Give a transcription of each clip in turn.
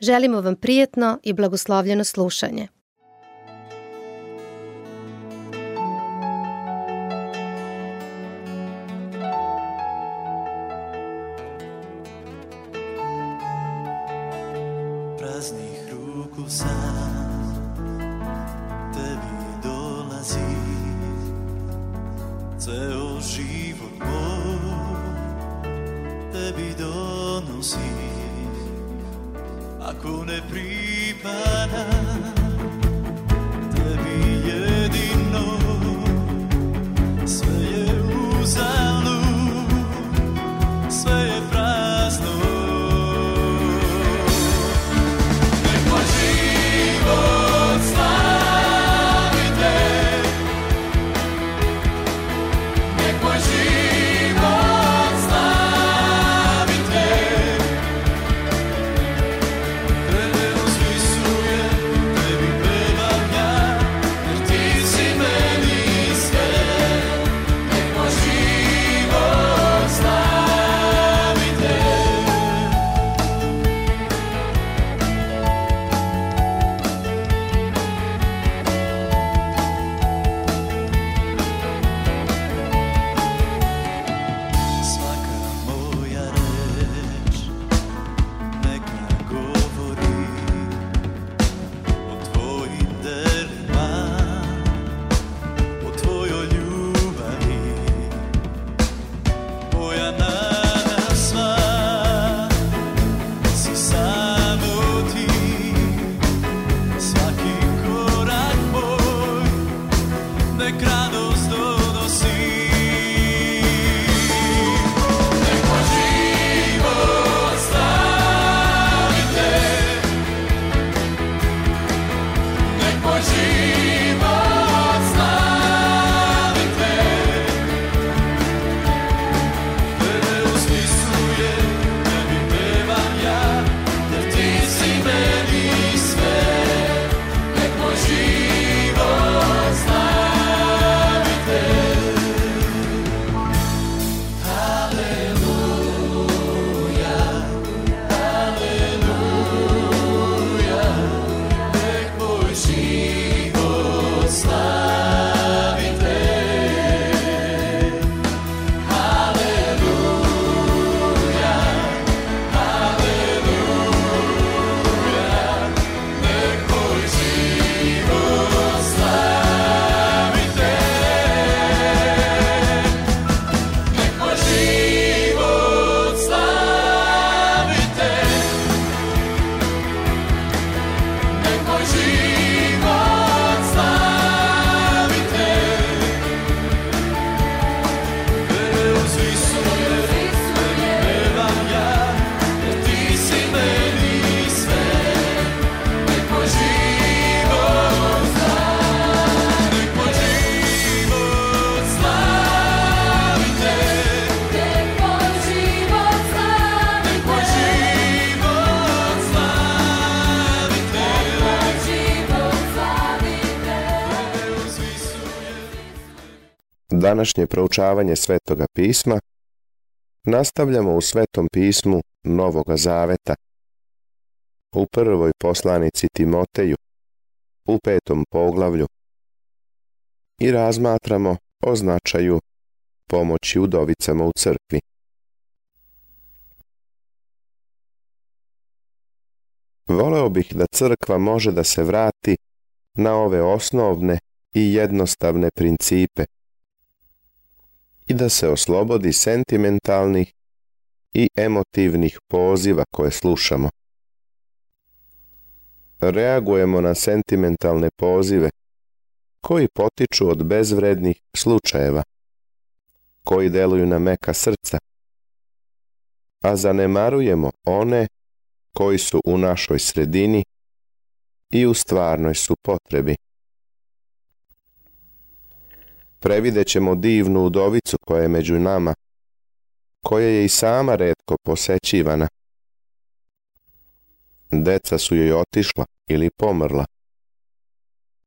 Želimo vam prijetno i blagoslovljeno slušanje. Praznih ruku sam come prima. današnje proučavanje Svetoga pisma nastavljamo u Svetom pismu Novog Zaveta. U prvoj poslanici Timoteju, u petom poglavlju, i razmatramo o značaju pomoći udovicama u crkvi. Voleo bih da crkva može da se vrati na ove osnovne i jednostavne principe i da se oslobodi sentimentalnih i emotivnih poziva koje slušamo. Reagujemo na sentimentalne pozive koji potiču od bezvrednih slučajeva, koji deluju na meka srca, a zanemarujemo one koji su u našoj sredini i u stvarnoj su potrebi previdećemo divnu udovicu koja je među nama, koja je i sama redko posećivana. Deca su joj otišla ili pomrla,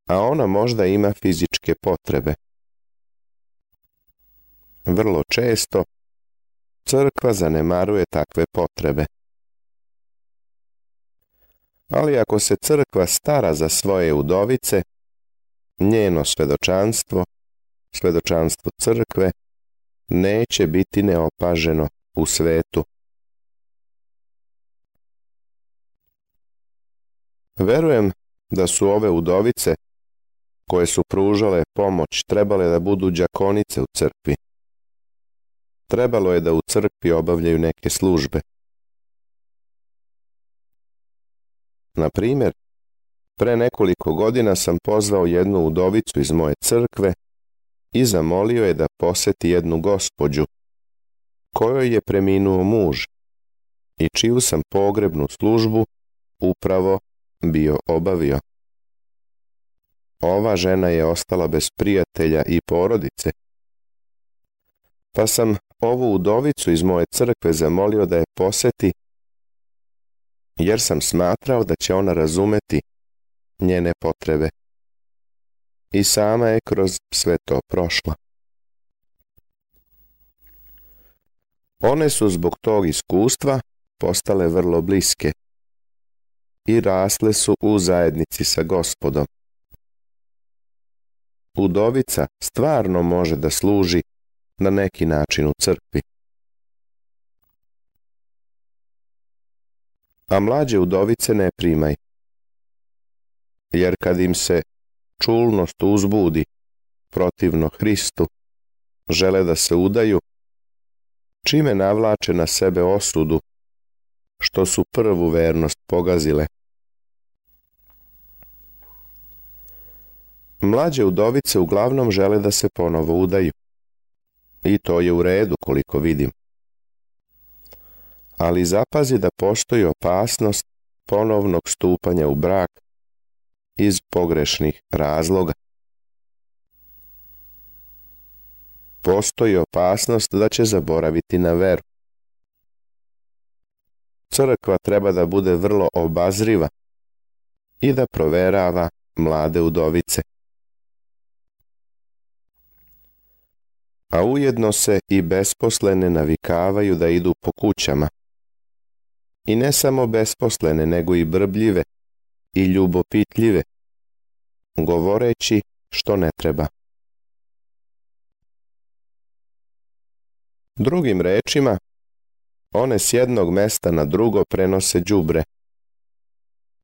a ona možda ima fizičke potrebe. Vrlo često crkva zanemaruje takve potrebe. Ali ako se crkva stara za svoje udovice, njeno svedočanstvo svedočanstvo crkve neće biti neopaženo u svetu. Verujem da su ove udovice koje su pružale pomoć trebale da budu đakonice u crkvi. Trebalo je da u crkvi obavljaju neke službe. Na primjer, pre nekoliko godina sam pozvao jednu udovicu iz moje crkve i zamolio je da poseti jednu gospođu, kojoj je preminuo muž i čiju sam pogrebnu službu upravo bio obavio. Ova žena je ostala bez prijatelja i porodice, pa sam ovu udovicu iz moje crkve zamolio da je poseti, jer sam smatrao da će ona razumeti njene potrebe. I sama je kroz sve to prošla. One su zbog tog iskustva postale vrlo bliske i rasle su u zajednici sa gospodom. Udovica stvarno može da služi na neki način u crkvi. A mlađe udovice ne primaj, jer kad im se čulnost uzbudi protivno Hristu, žele da se udaju, čime navlače na sebe osudu, što su prvu vernost pogazile. Mlađe udovice uglavnom žele da se ponovo udaju. I to je u redu koliko vidim. Ali zapazi da postoji opasnost ponovnog stupanja u brak iz pogrešnih razloga. Postoji opasnost da će zaboraviti na veru. Crkva treba da bude vrlo obazriva i da proverava mlade udovice. A ujedno se i besposlene navikavaju da idu po kućama. I ne samo besposlene, nego i brbljive, i ljubopitljive, govoreći što ne treba. Drugim rečima, one s jednog mesta na drugo prenose đubre,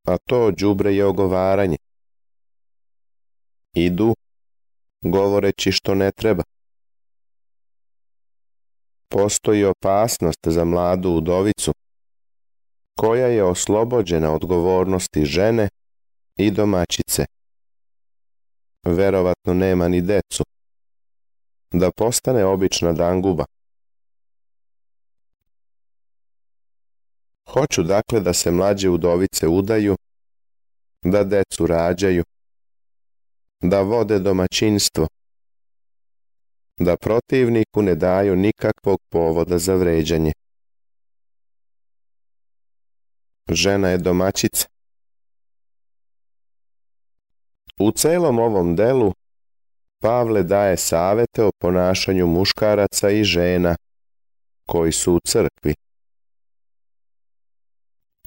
a to đubre je ogovaranje. Idu, govoreći što ne treba. Postoji opasnost za mladu udovicu koja je oslobođena odgovornosti žene i domaćice. Verovatno nema ni decu. Da postane obična danguba. Hoću dakle da se mlađe udovice udaju, da decu rađaju, da vode domaćinstvo, da protivniku ne daju nikakvog povoda za vređanje. Žena je domaćica. U celom ovom delu Pavle daje savete o ponašanju muškaraca i žena koji su u crkvi.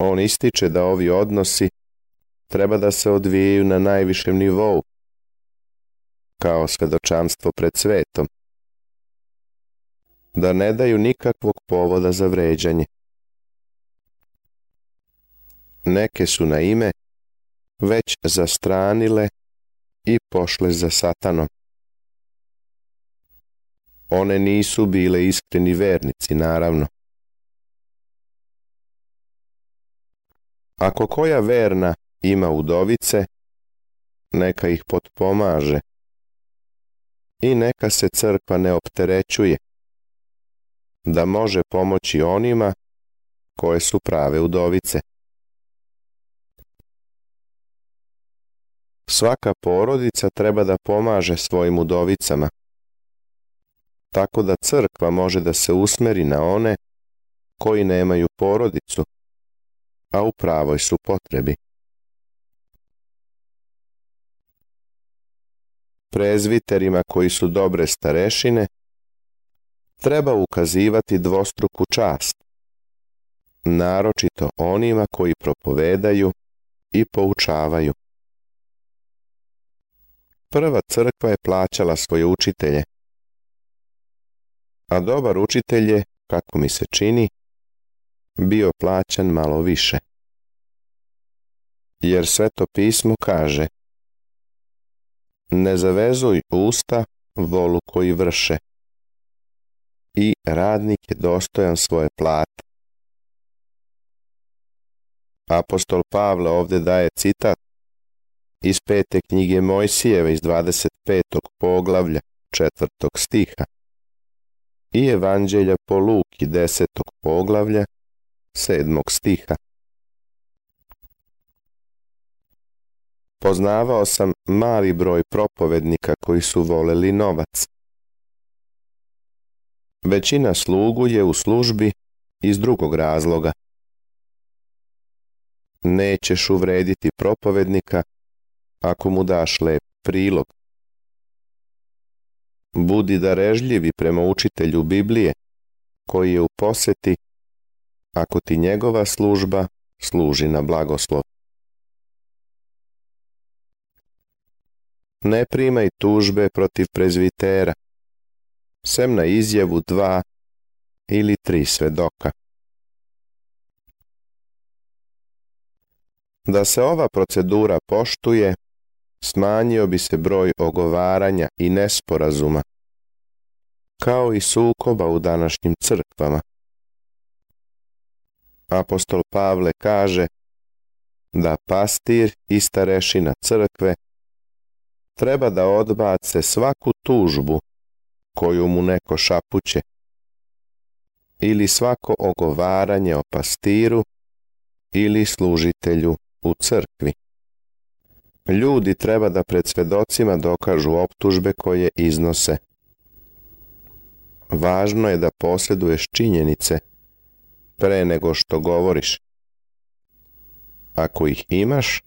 On ističe da ovi odnosi treba da se odvijaju na najvišem nivou, kao svedočanstvo pred svetom, da ne daju nikakvog povoda za vređanje neke su na ime već zastranile i pošle za satanom. One nisu bile iskreni vernici, naravno. Ako koja verna ima udovice, neka ih potpomaže i neka se crkva ne opterećuje, da može pomoći onima koje su prave udovice. Svaka porodica treba da pomaže svojim udovicama, tako da crkva može da se usmeri na one koji nemaju porodicu, a u pravoj su potrebi. Prezviterima koji su dobre starešine treba ukazivati dvostruku čast, naročito onima koji propovedaju i poučavaju. Prva crkva je plaćala svoje učitelje, a dobar učitelj je, kako mi se čini, bio plaćan malo više. Jer sveto pismo kaže Ne zavezuj usta volu koji vrše i radnik je dostojan svoje plate. Apostol Pavle ovde daje citat iz pete knjige Mojsijeva iz 25. poglavlja 4. stiha i Evanđelja po Luki 10. poglavlja 7. stiha. Poznavao sam mali broj propovednika koji su voleli novac. Većina slugu je u službi iz drugog razloga. Nećeš uvrediti propovednika ako mu daš lep prilog. Budi darežljivi prema učitelju Biblije, koji je u poseti, ako ti njegova služba služi na blagoslov. Ne primaj tužbe protiv prezvitera, sem na izjavu dva ili tri svedoka. Da se ova procedura poštuje, smanjio bi se broj ogovaranja i nesporazuma, kao i sukoba u današnjim crkvama. Apostol Pavle kaže da pastir i starešina crkve treba da odbace svaku tužbu koju mu neko šapuće ili svako ogovaranje o pastiru ili služitelju u crkvi. Ljudi treba da pred svedocima dokažu optužbe koje iznose. Važno je da posjeduješ činjenice pre nego što govoriš. Ako ih imaš,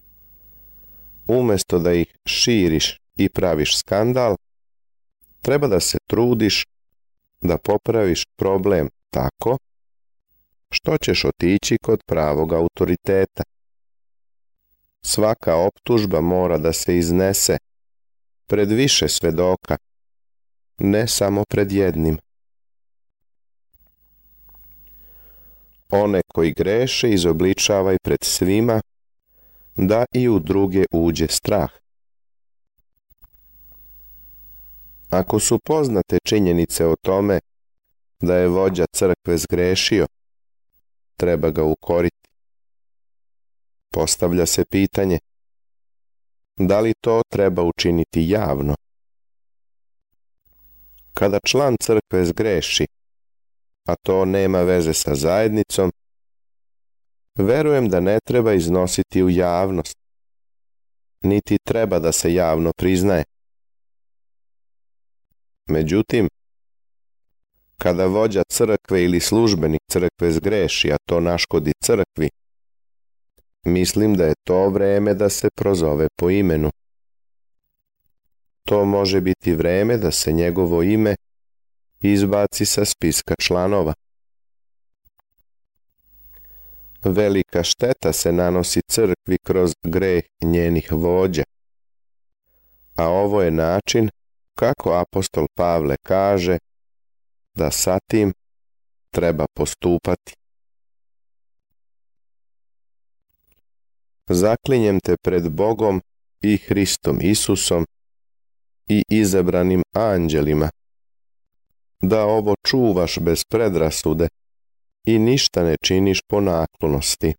umesto da ih širiš i praviš skandal, treba da se trudiš da popraviš problem tako što ćeš otići kod pravog autoriteta. Svaka optužba mora da se iznese pred više svedoka, ne samo pred jednim. One koji greše izobličavaj pred svima, da i u druge uđe strah. Ako su poznate činjenice o tome da je vođa crkve zgrešio, treba ga ukoriti. Postavlja se pitanje, da li to treba učiniti javno? Kada član crkve zgreši, a to nema veze sa zajednicom, verujem da ne treba iznositi u javnost, niti treba da se javno priznaje. Međutim, kada vođa crkve ili službenik crkve zgreši, a to naškodi crkvi, Mislim da je to vreme da se prozove po imenu. To može biti vreme da se njegovo ime izbaci sa spiska članova. Velika šteta se nanosi crkvi kroz greh njenih vođa. A ovo je način kako apostol Pavle kaže da sa tim treba postupati. zaklinjem te pred Bogom i Hristom Isusom i izabranim anđelima, da ovo čuvaš bez predrasude i ništa ne činiš po naklonosti.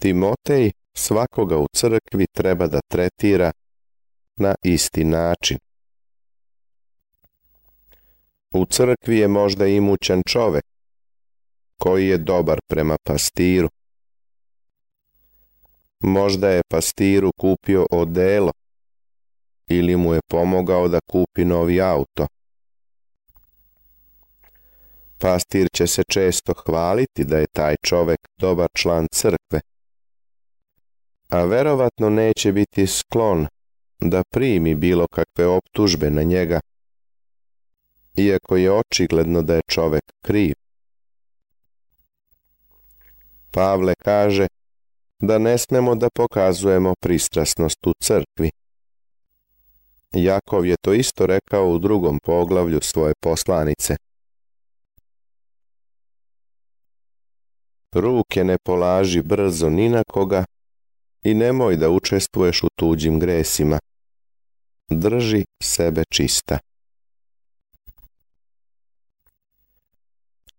Timotej svakoga u crkvi treba da tretira na isti način. U crkvi je možda imućan čovek, koji je dobar prema pastiru. Možda je pastiru kupio odelo ili mu je pomogao da kupi novi auto. Pastir će se često hvaliti da je taj čovek dobar član crkve, a verovatno neće biti sklon da primi bilo kakve optužbe na njega, iako je očigledno da je čovek kriv. Pavle kaže da ne smemo da pokazujemo pristrasnost u crkvi. Jakov je to isto rekao u drugom poglavlju svoje poslanice. Ruke ne polaži brzo ni na koga i nemoj da učestvuješ u tuđim gresima. Drži sebe čista.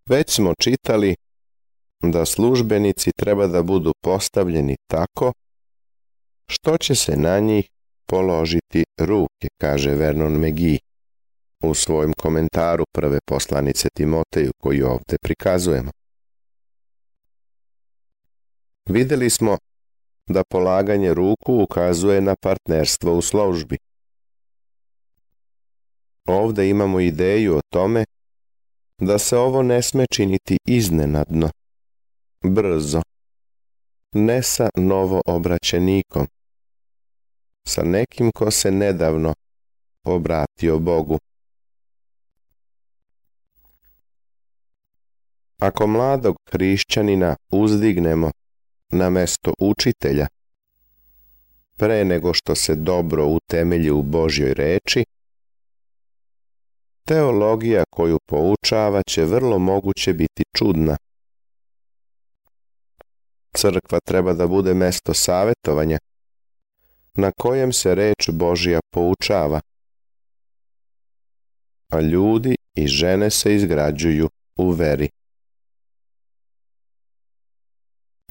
Već smo čitali da službenici treba da budu postavljeni tako što će se na njih položiti ruke, kaže Vernon McGee u svojem komentaru prve poslanice Timoteju koju ovde prikazujemo. Videli smo da polaganje ruku ukazuje na partnerstvo u službi. Ovde imamo ideju o tome da se ovo ne sme činiti iznenadno, brzo, ne sa novo obraćenikom. sa nekim ko se nedavno obratio Bogu. Ako mladog hrišćanina uzdignemo na mesto učitelja, pre nego što se dobro utemelji u Božjoj reči, teologija koju poučava će vrlo moguće biti čudna. Crkva treba da bude mesto savetovanja, na kojem se reč Božija poučava, a ljudi i žene se izgrađuju u veri.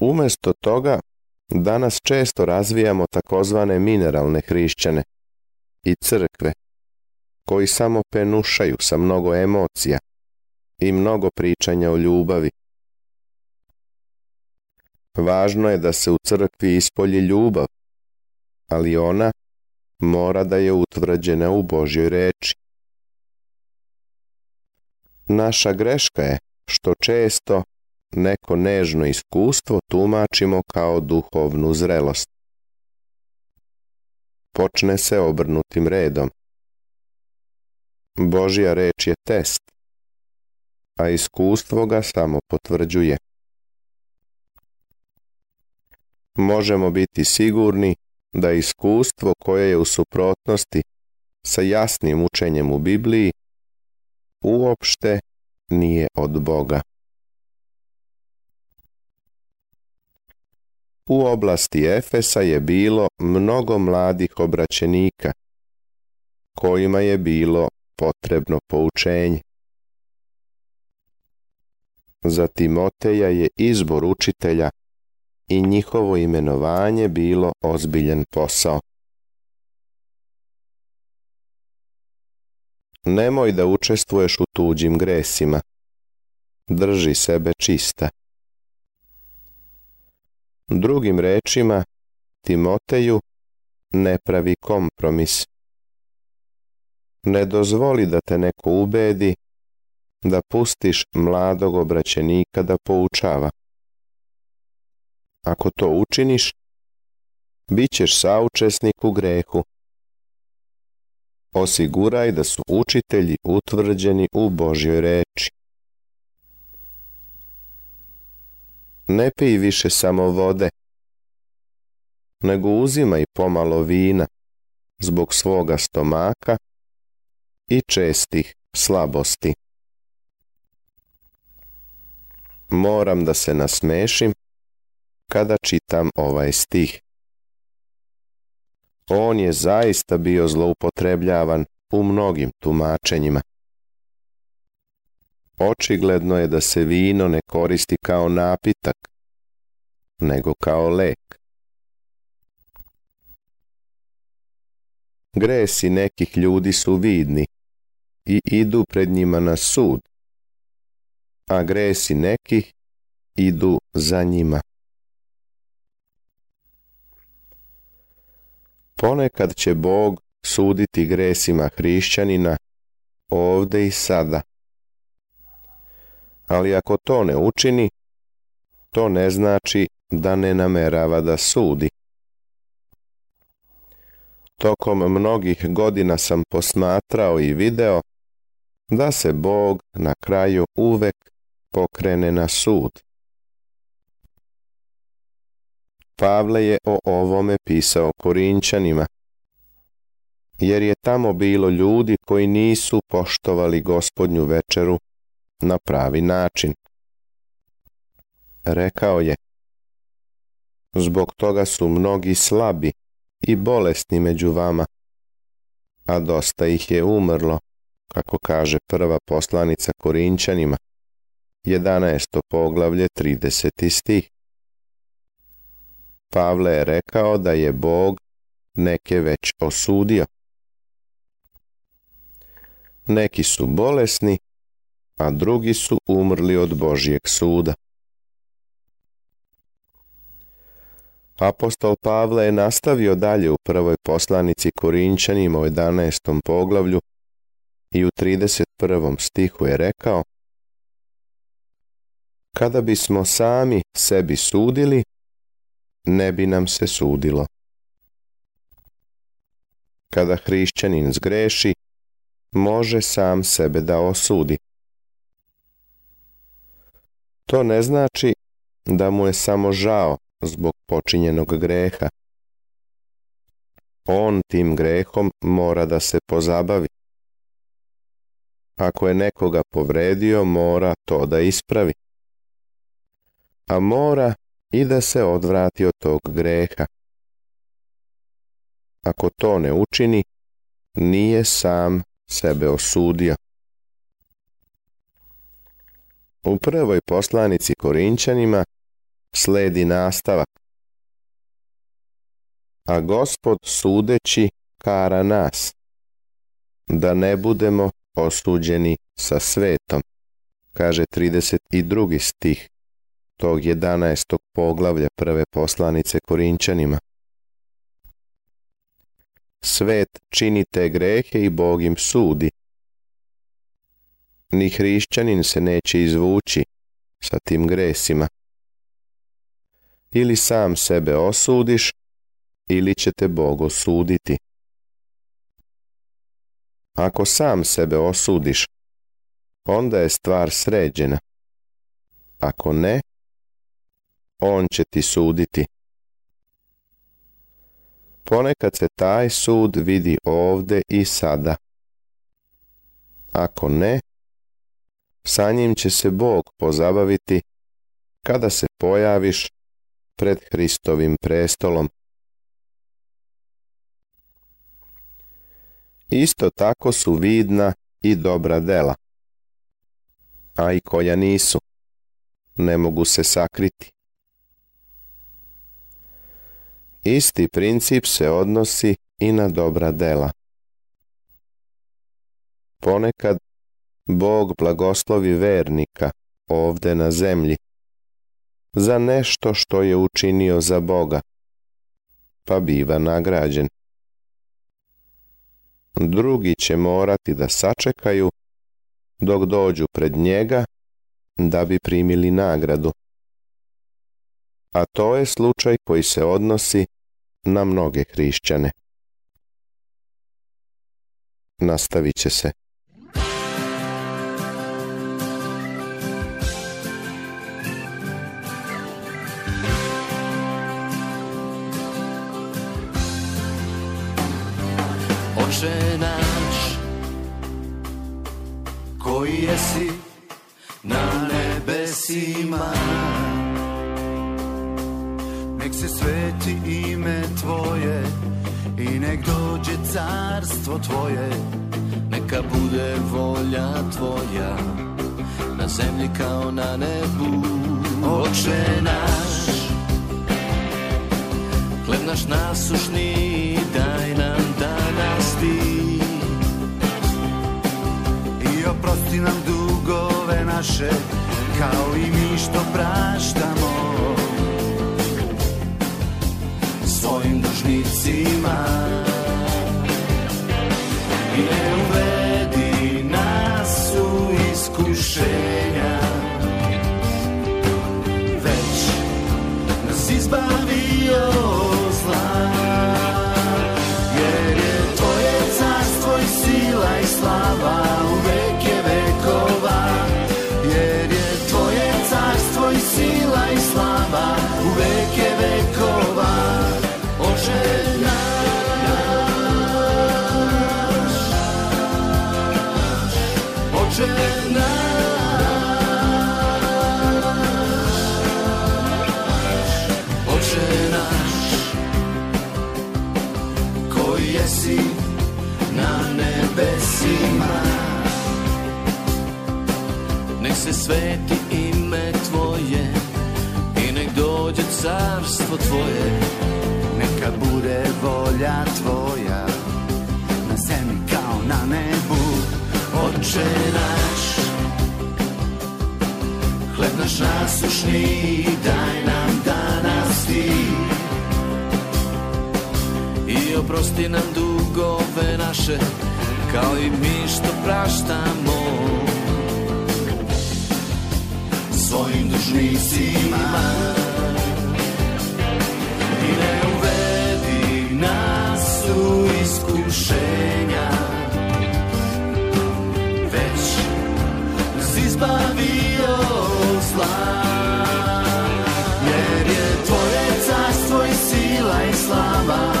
Umesto toga, danas često razvijamo takozvane mineralne hrišćane i crkve, koji samo penušaju sa mnogo emocija i mnogo pričanja o ljubavi, Važno je da se u crkvi ispolji ljubav, ali ona mora da je utvrđena u Božjoj reči. Naša greška je što često neko nežno iskustvo tumačimo kao duhovnu zrelost. Počne se obrnutim redom. Božja reč je test, a iskustvo ga samo potvrđuje. možemo biti sigurni da iskustvo koje je u suprotnosti sa jasnim učenjem u Bibliji uopšte nije od Boga. U oblasti Efesa je bilo mnogo mladih obraćenika kojima je bilo potrebno poučenje. Za Timoteja je izbor učitelja i njihovo imenovanje bilo ozbiljen posao. Nemoj da učestvuješ u tuđim gresima. Drži sebe čista. Drugim rečima, Timoteju ne pravi kompromis. Ne dozvoli da te neko ubedi da pustiš mladog obraćenika da poučava. Ako to učiniš, bit ćeš saučesnik u grehu. Osiguraj da su učitelji utvrđeni u Božjoj reči. Ne pij više samo vode, nego uzimaj pomalo vina zbog svoga stomaka i čestih slabosti. Moram da se nasmešim, kada čitam ovaj stih. On je zaista bio zloupotrebljavan u mnogim tumačenjima. Očigledno je da se vino ne koristi kao napitak, nego kao lek. Gresi nekih ljudi su vidni i idu pred njima na sud, a gresi nekih idu za njima. Ponekad će Bog suditi gresima hrišćanina ovde i sada. Ali ako to ne učini, to ne znači da ne namerava da sudi. Tokom mnogih godina sam posmatrao i video da se Bog na kraju uvek pokrene na sud. Pavle je o ovome pisao Korinčanima, jer je tamo bilo ljudi koji nisu poštovali gospodnju večeru na pravi način. Rekao je, zbog toga su mnogi slabi i bolesni među vama, a dosta ih je umrlo, kako kaže prva poslanica Korinčanima, 11. poglavlje 30. stih. Pavle je rekao da je Bog neke već osudio. Neki su bolesni, a drugi su umrli od Božjeg suda. Apostol Pavle je nastavio dalje u prvoj poslanici Korinčanima u 11. poglavlju i u 31. stihu je rekao Kada bismo sami sebi sudili, ne bi nam se sudilo. Kada hrišćanin zgreši, može sam sebe da osudi. To ne znači da mu je samo žao zbog počinjenog greha. On tim grehom mora da se pozabavi. Ako je nekoga povredio, mora to da ispravi. A mora i da se odvrati od tog greha. Ako to ne učini, nije sam sebe osudio. U prvoj poslanici Korinćanima sledi nastavak. A gospod sudeći kara nas, da ne budemo osuđeni sa svetom, kaže 32. stih tog 11. poglavlja prve poslanice Korinčanima. Svet činite grehe i Bog im sudi. Ni hrišćanin se neće izvući sa tim gresima. Ili sam sebe osudiš, ili će te Bog osuditi. Ako sam sebe osudiš, onda je stvar sređena. Ako ne, on će ti suditi. Ponekad se taj sud vidi ovde i sada. Ako ne, sa njim će se Bog pozabaviti kada se pojaviš pred Hristovim prestolom. Isto tako su vidna i dobra dela, a i koja nisu, ne mogu se sakriti. Isti princip se odnosi i na dobra dela. Ponekad Bog blagoslovi vernika ovde na zemlji za nešto što je učinio za Boga, pa biva nagrađen. Drugi će morati da sačekaju dok dođu pred njega da bi primili nagradu a to je slučaj koji se odnosi na mnoge hrišćane. Nastavit će se. Oče naš, koji jesi na nebesima, nek se sveti ime Tvoje i nek dođe carstvo Tvoje, neka bude volja Tvoja na zemlji kao na nebu. Oče naš, hleb naš nasušni daj nam danas ti i oprosti nam dugove naše kao i mi što praštamo lindíssima. sveti ime Tvoje i nek dođe carstvo Tvoje, neka bude volja Tvoja, na zemlji kao na nebu. Oče naš, hleb naš nasušni, daj nam danas ti. I oprosti nam dugove naše, kao i mi što praštamo svojim dušnicima I ne uvedi nas u iskušenja Već nas izbavio zla Jer je Tvoje carstvo i sila i slava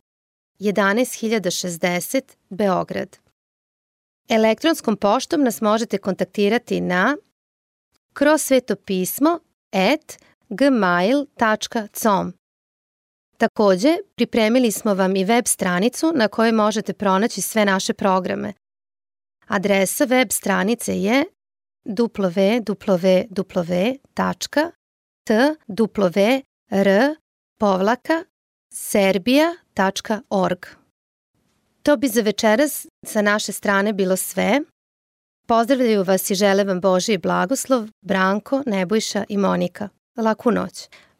11060 Beograd. Elektronskom poštom nas možete kontaktirati na krosvetopismo Takođe, pripremili smo vam i web stranicu na kojoj možete pronaći sve naše programe. Adresa web stranice je www.twr.com serbia.org. To bi za večeras sa naše strane bilo sve. Pozdravljaju vas i žele vam Boži i blagoslov Branko, Nebojša i Monika. Laku noć.